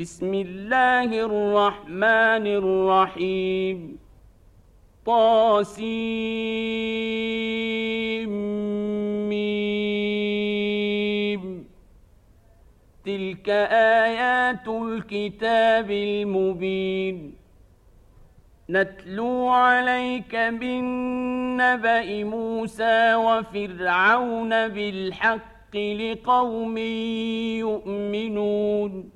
بسم الله الرحمن الرحيم. طاسيم. تلك آيات الكتاب المبين. نتلو عليك بالنبأ موسى وفرعون بالحق لقوم يؤمنون.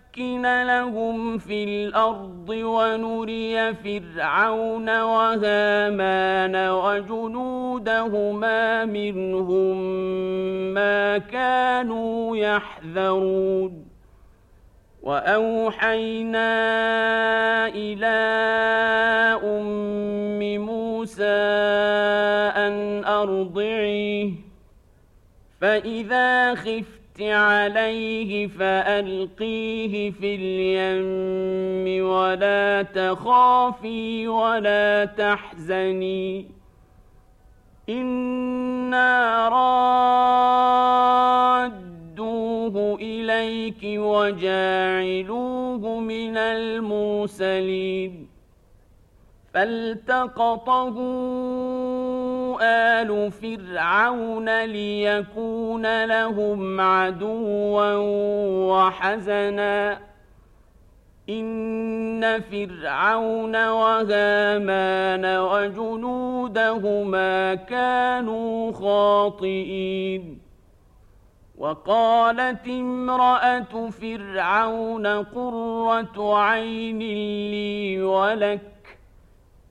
نمكن لهم في الأرض ونري فرعون وهامان وجنودهما منهم ما كانوا يحذرون. وأوحينا إلى أم موسى أن أرضعيه. فإذا خفت عليه فألقيه في اليم ولا تخافي ولا تحزني. إنا رادوه إليك وجاعلوه من المرسلين. فالتقطه آل فرعون ليكون لهم عدوا وحزنا إن فرعون وهامان وجنودهما كانوا خاطئين وقالت امرأة فرعون قرة عين لي ولك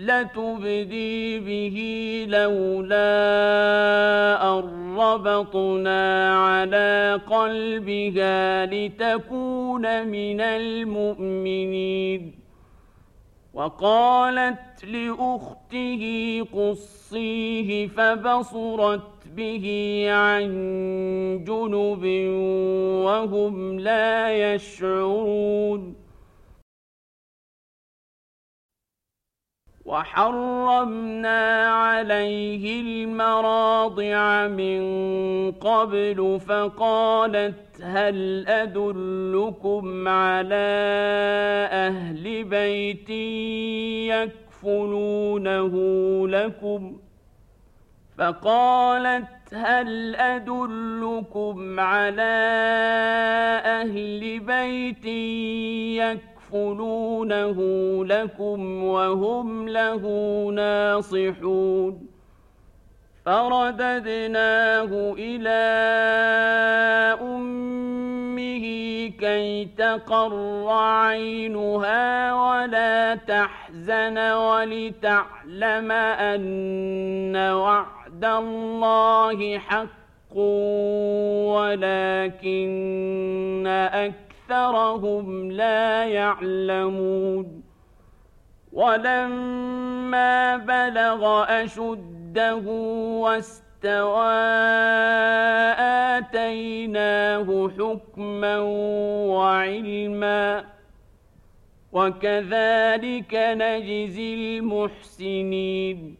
لتبدي به لولا أن ربطنا على قلبها لتكون من المؤمنين. وقالت لأخته قصيه فبصرت به عن جنب وهم لا يشعرون. وحرمنا عليه المراضع من قبل فقالت هل أدلكم على أهل بيت يكفلونه لكم؟ فقالت هل أدلكم على أهل بيت يكفلونه يكفلونه لكم وهم له ناصحون فرددناه إلى أمه كي تقر عينها ولا تحزن ولتعلم أن وعد الله حق ولكن أكثر أكثرهم لا يعلمون. ولما بلغ أشده واستوى آتيناه حكما وعلما. وكذلك نجزي المحسنين.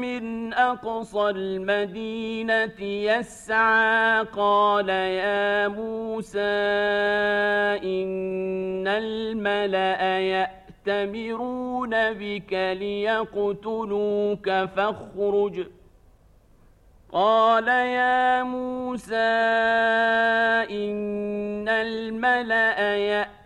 من أقصى المدينة يسعى قال يا موسى إن الملأ يأتمرون بك ليقتلوك فاخرج. قال يا موسى إن الملأ يأتمرون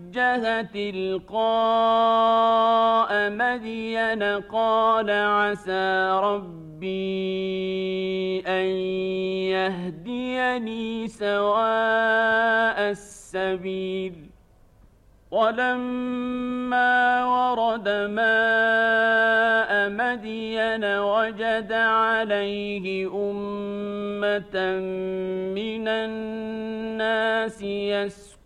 توجه تلقاء مدين قال عسى ربي أن يهديني سواء السبيل. ولما ورد ماء مدين وجد عليه أمة من الناس يسرون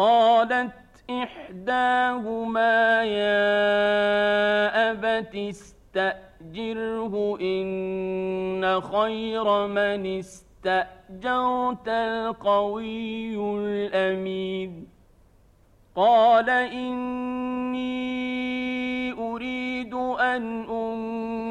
قالت إحداهما يا أبت استأجره إن خير من استأجرت القوي الأمين. قال إني أريد أن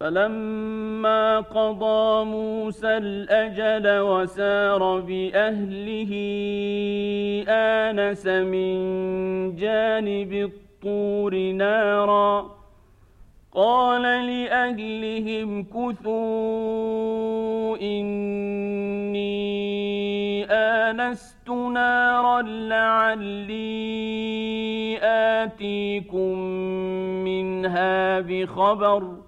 فلما قضى موسى الأجل وسار بأهله آنس من جانب الطور نارا. قال لأهلهم كثوا إني آنست نارا لعلي آتيكم منها بخبر ۖ.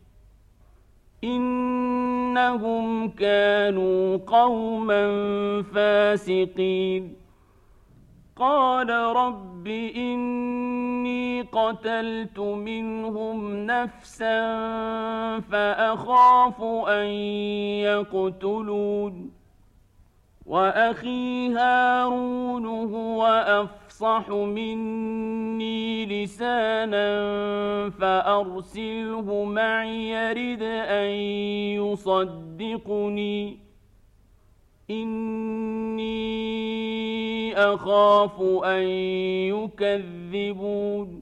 إنهم كانوا قوما فاسقين. قال رب إني قتلت منهم نفسا فأخاف أن يقتلون. وأخي هارون هو أفصح مني لسانا فأرسله معي يرد أن يصدقني. إني أخاف أن يكذبون.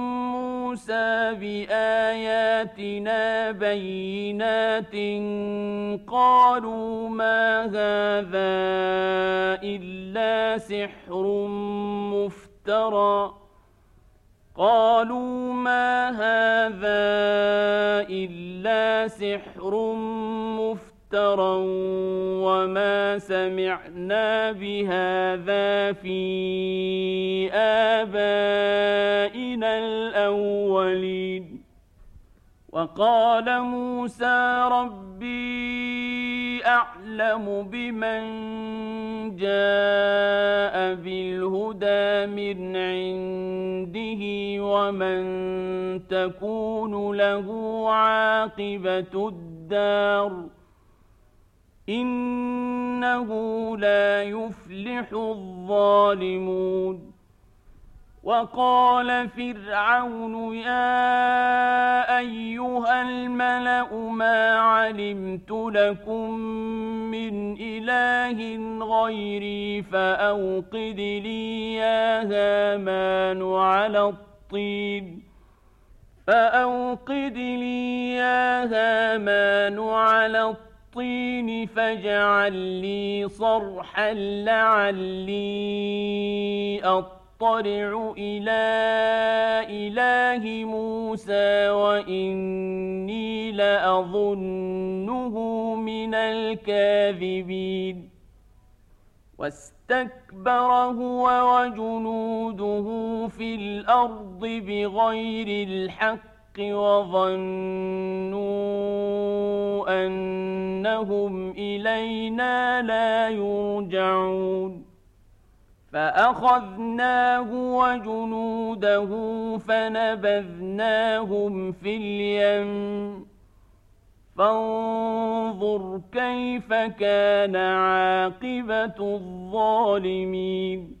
موسى بآياتنا بينات قالوا ما هذا إلا سحر مفترى قالوا ما هذا إلا سحر مفترى مفترا وما سمعنا بهذا في آبائنا الأولين. وقال موسى ربي أعلم بمن جاء بالهدى من عنده ومن تكون له عاقبة الدار. إنه لا يفلح الظالمون. وقال فرعون يا أيها الملأ ما علمت لكم من إله غيري فأوقد لي يا هامان على الطين. فأوقد لي يا هامان على الطين. الطين فاجعل لي صرحا لعلي أطلع إلى إله موسى وإني لأظنه من الكاذبين. واستكبر هو وجنوده في الأرض بغير الحق وظنوا أنهم إلينا لا يرجعون. فأخذناه وجنوده فنبذناهم في اليم. فانظر كيف كان عاقبة الظالمين.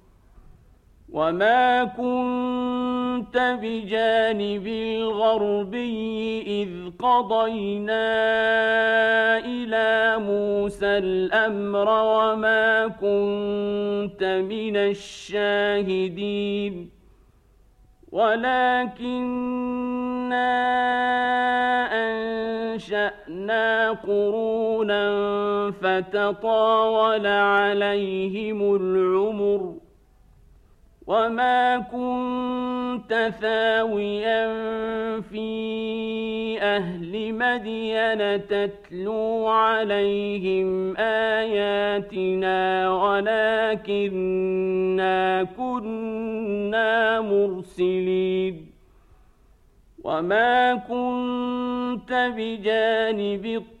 وما كنت بجانب الغربي إذ قضينا إلى موسى الأمر وما كنت من الشاهدين ولكننا أنشأنا قرونا فتطاول عليهم العمر وما كنت ثاويا في أهل مدين تتلو عليهم آياتنا ولكنا كنا مرسلين وما كنت بجانب الطريق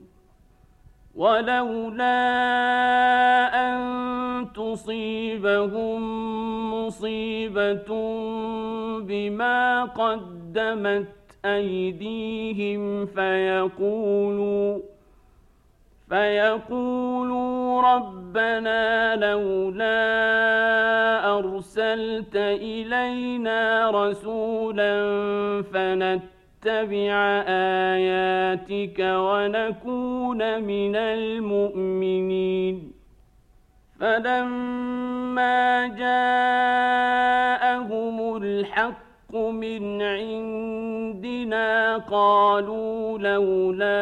ولولا أن تصيبهم مصيبة بما قدمت أيديهم فيقولوا فيقولوا ربنا لولا أرسلت إلينا رسولا فنتبع آياتك ونكون من المؤمنين. فلما جاءهم الحق من عندنا قالوا لولا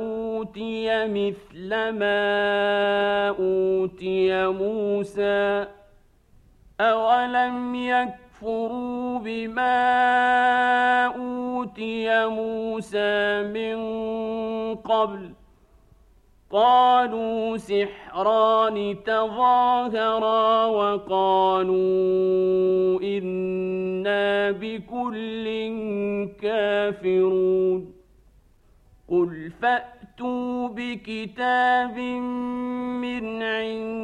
أوتي مثل ما أوتي موسى. أولم يكفروا بما أوتي موسى من قبل ۖ قالوا سحران تظاهرا وقالوا أنا بكل كافرون قل فاتوا بكتاب من عند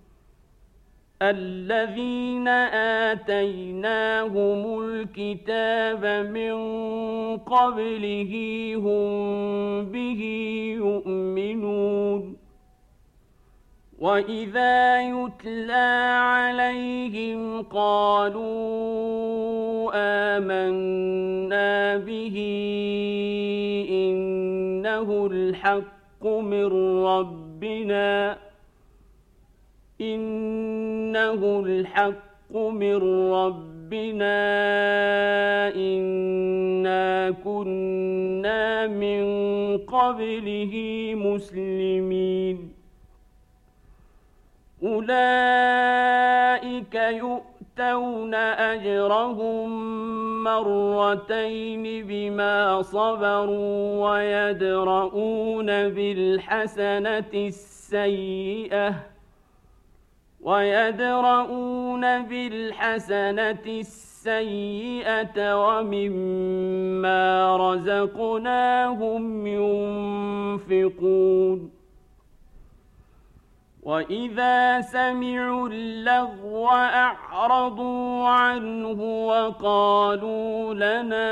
الذين آتيناهم الكتاب من قبله هم به يؤمنون. وإذا يتلى عليهم قالوا آمنا به إنه الحق من ربنا إنه الحق من ربنا إنا كنا من قبله مسلمين. أولئك يؤتون أجرهم مرتين بما صبروا ويدرؤون بالحسنة السيئة. ويدرؤون بالحسنة السيئة ومما رزقناهم ينفقون. وإذا سمعوا اللغو أعرضوا عنه وقالوا لنا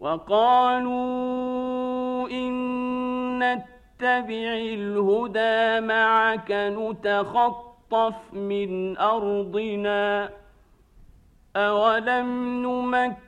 وقالوا إن نتبع الهدى معك نتخطف من أرضنا أولم نمكن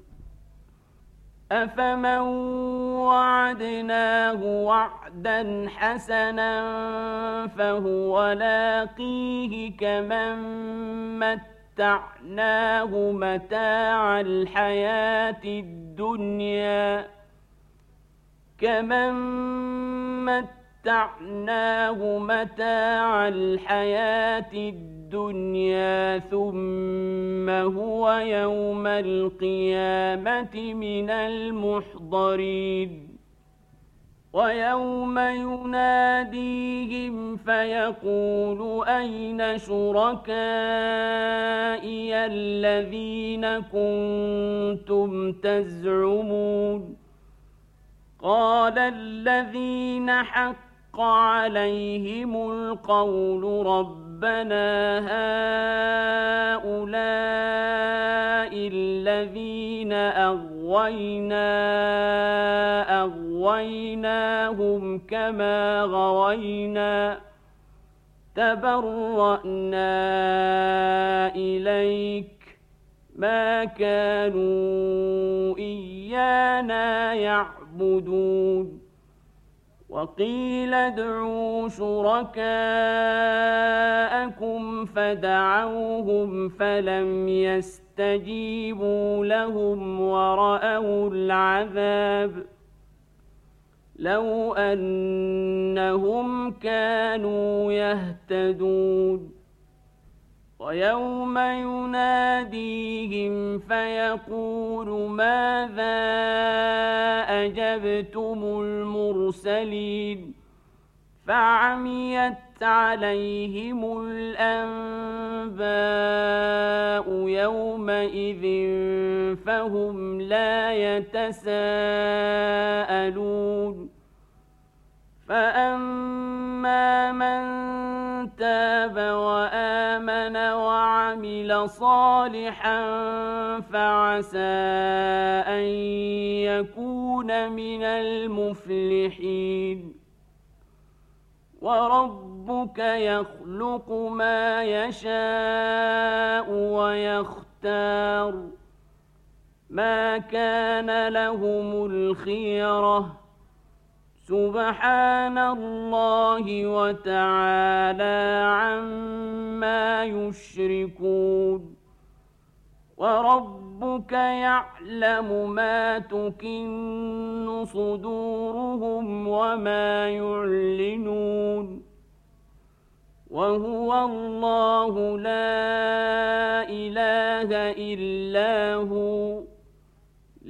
أفمن وعدناه وعدا حسنا فهو لاقيه كمن متعناه متاع الحياة الدنيا كمن متعناه متاع الحياة الدنيا الدنيا ثم هو يوم القيامة من المحضرين. ويوم يناديهم فيقول أين شركائي الذين كنتم تزعمون؟ قال الذين حق عليهم القول رب ربنا هؤلاء الذين أغوينا أغويناهم كما غوينا تبرأنا إليك ما كانوا إيانا يعبدون وقيل ادعوا شركاءكم فدعوهم فلم يستجيبوا لهم ورأوا العذاب لو أنهم كانوا يهتدون ويوم يناديهم فيقول ماذا أجبتم المرسلين فعميت عليهم الأنباء يومئذ فهم لا يتساءلون فأما من تاب صالحا فعسى أن يكون من المفلحين. وربك يخلق ما يشاء ويختار. ما كان لهم الخيرة سبحان الله وتعالى عما يشركون وربك يعلم ما تكن صدورهم وما يعلنون وهو الله لا اله الا هو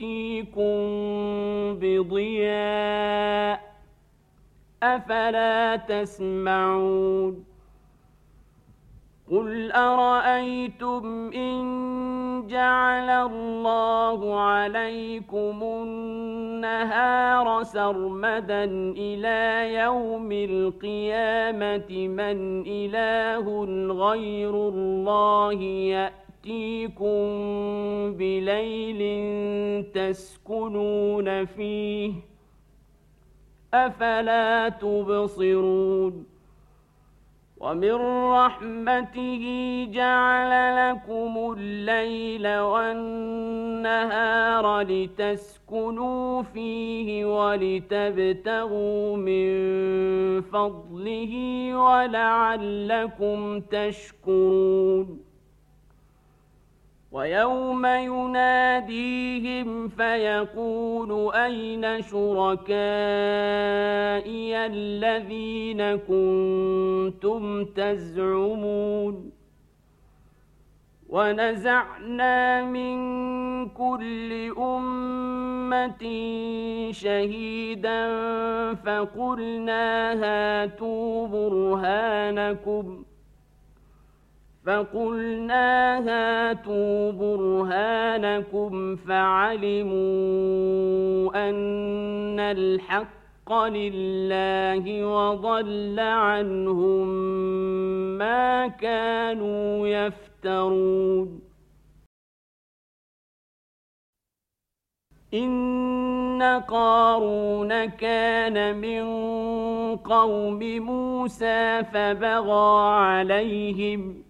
يأتيكم بضياء أفلا تسمعون قل أرأيتم إن جعل الله عليكم النهار سرمدا إلى يوم القيامة من إله غير الله يأتي يأتيكم بليل تسكنون فيه أفلا تبصرون ومن رحمته جعل لكم الليل والنهار لتسكنوا فيه ولتبتغوا من فضله ولعلكم تشكرون ويوم يناديهم فيقول أين شركائي الذين كنتم تزعمون ونزعنا من كل أمة شهيدا فقلنا هاتوا برهانكم ۖ فقلنا هاتوا برهانكم فعلموا أن الحق لله وضل عنهم ما كانوا يفترون. إن قارون كان من قوم موسى فبغى عليهم ۖ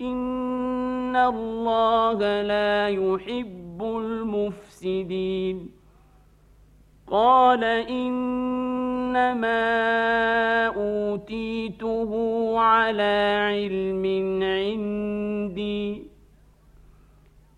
إن الله لا يحب المفسدين قال إنما أوتيته على علم عندي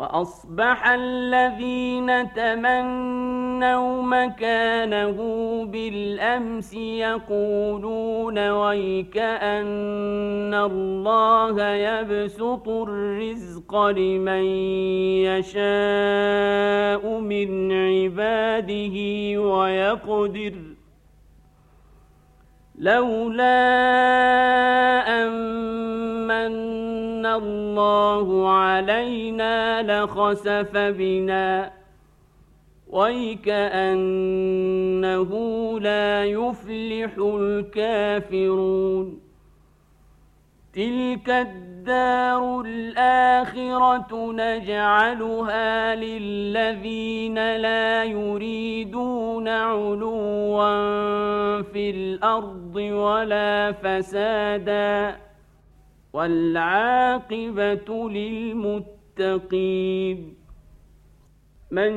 وأصبح الذين تمنوا مكانه بالأمس يقولون ويك أن الله يبسط الرزق لمن يشاء من عباده ويقدر لولا أمن الله علينا لخسف بنا ويكأنه لا يفلح الكافرون تلك الدار الآخرة نجعلها للذين لا يريدون علوا في الأرض ولا فسادا والعاقبة للمتقين. من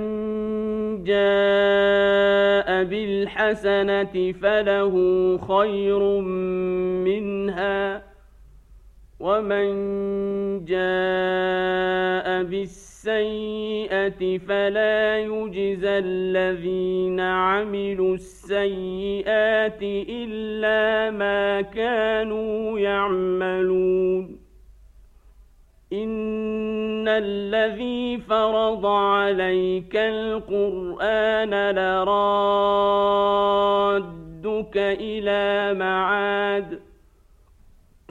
جاء بالحسنة فله خير منها ومن جاء بالسيئة فلا يجزى الذين عملوا السيئات إلا ما كانوا يعملون. إن الذي فرض عليك القرآن لرادك إلى معاد.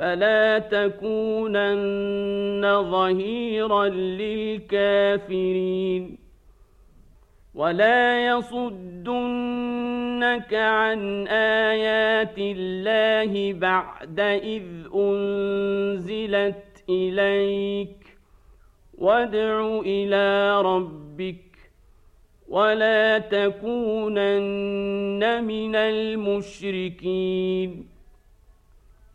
فلا تكونن ظهيرا للكافرين ولا يصدنك عن ايات الله بعد اذ انزلت اليك وادع إلى ربك ولا تكونن من المشركين